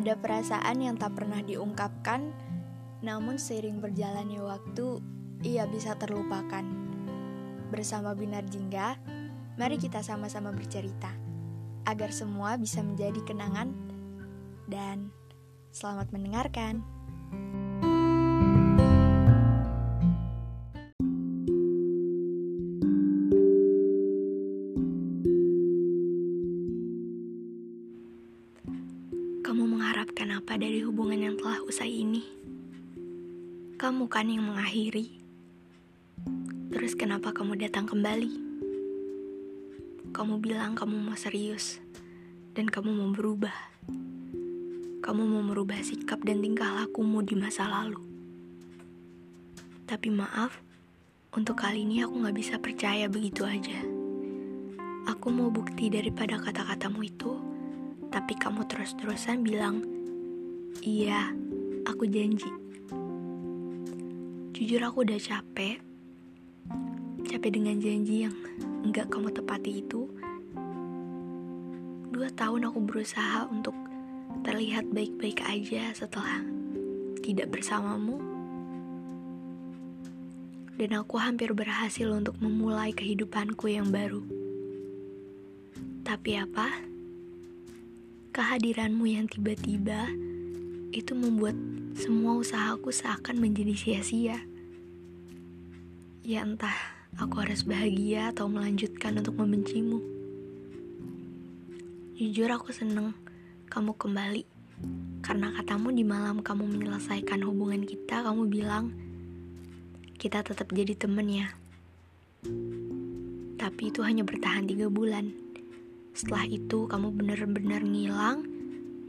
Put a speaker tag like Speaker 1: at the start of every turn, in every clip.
Speaker 1: Ada perasaan yang tak pernah diungkapkan, namun seiring berjalannya waktu, ia bisa terlupakan. Bersama Binar Jingga, mari kita sama-sama bercerita, agar semua bisa menjadi kenangan, dan selamat mendengarkan. Mengharapkan apa dari hubungan yang telah usai ini? Kamu kan yang mengakhiri. Terus kenapa kamu datang kembali? Kamu bilang kamu mau serius dan kamu mau berubah. Kamu mau merubah sikap dan tingkah lakumu di masa lalu. Tapi maaf, untuk kali ini aku gak bisa percaya begitu aja. Aku mau bukti daripada kata-katamu itu tapi kamu terus-terusan bilang, "Iya, aku janji." Jujur aku udah capek. Capek dengan janji yang enggak kamu tepati itu. Dua tahun aku berusaha untuk terlihat baik-baik aja setelah tidak bersamamu. Dan aku hampir berhasil untuk memulai kehidupanku yang baru. Tapi apa? Kehadiranmu yang tiba-tiba itu membuat semua usahaku seakan menjadi sia-sia. Ya entah aku harus bahagia atau melanjutkan untuk membencimu. Jujur aku seneng kamu kembali. Karena katamu di malam kamu menyelesaikan hubungan kita, kamu bilang kita tetap jadi temen ya. Tapi itu hanya bertahan tiga bulan. Setelah itu kamu benar-benar ngilang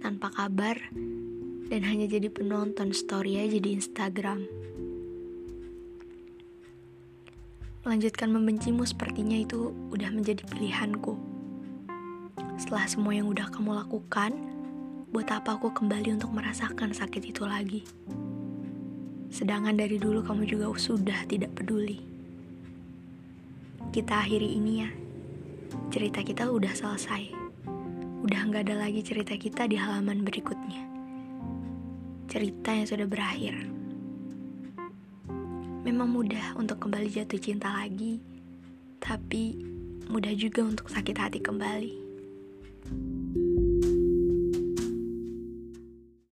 Speaker 1: tanpa kabar dan hanya jadi penonton story aja di Instagram. Melanjutkan membencimu sepertinya itu udah menjadi pilihanku. Setelah semua yang udah kamu lakukan, buat apa aku kembali untuk merasakan sakit itu lagi? Sedangkan dari dulu kamu juga sudah tidak peduli. Kita akhiri ini ya cerita kita udah selesai. Udah nggak ada lagi cerita kita di halaman berikutnya. Cerita yang sudah berakhir. Memang mudah untuk kembali jatuh cinta lagi, tapi mudah juga untuk sakit hati kembali.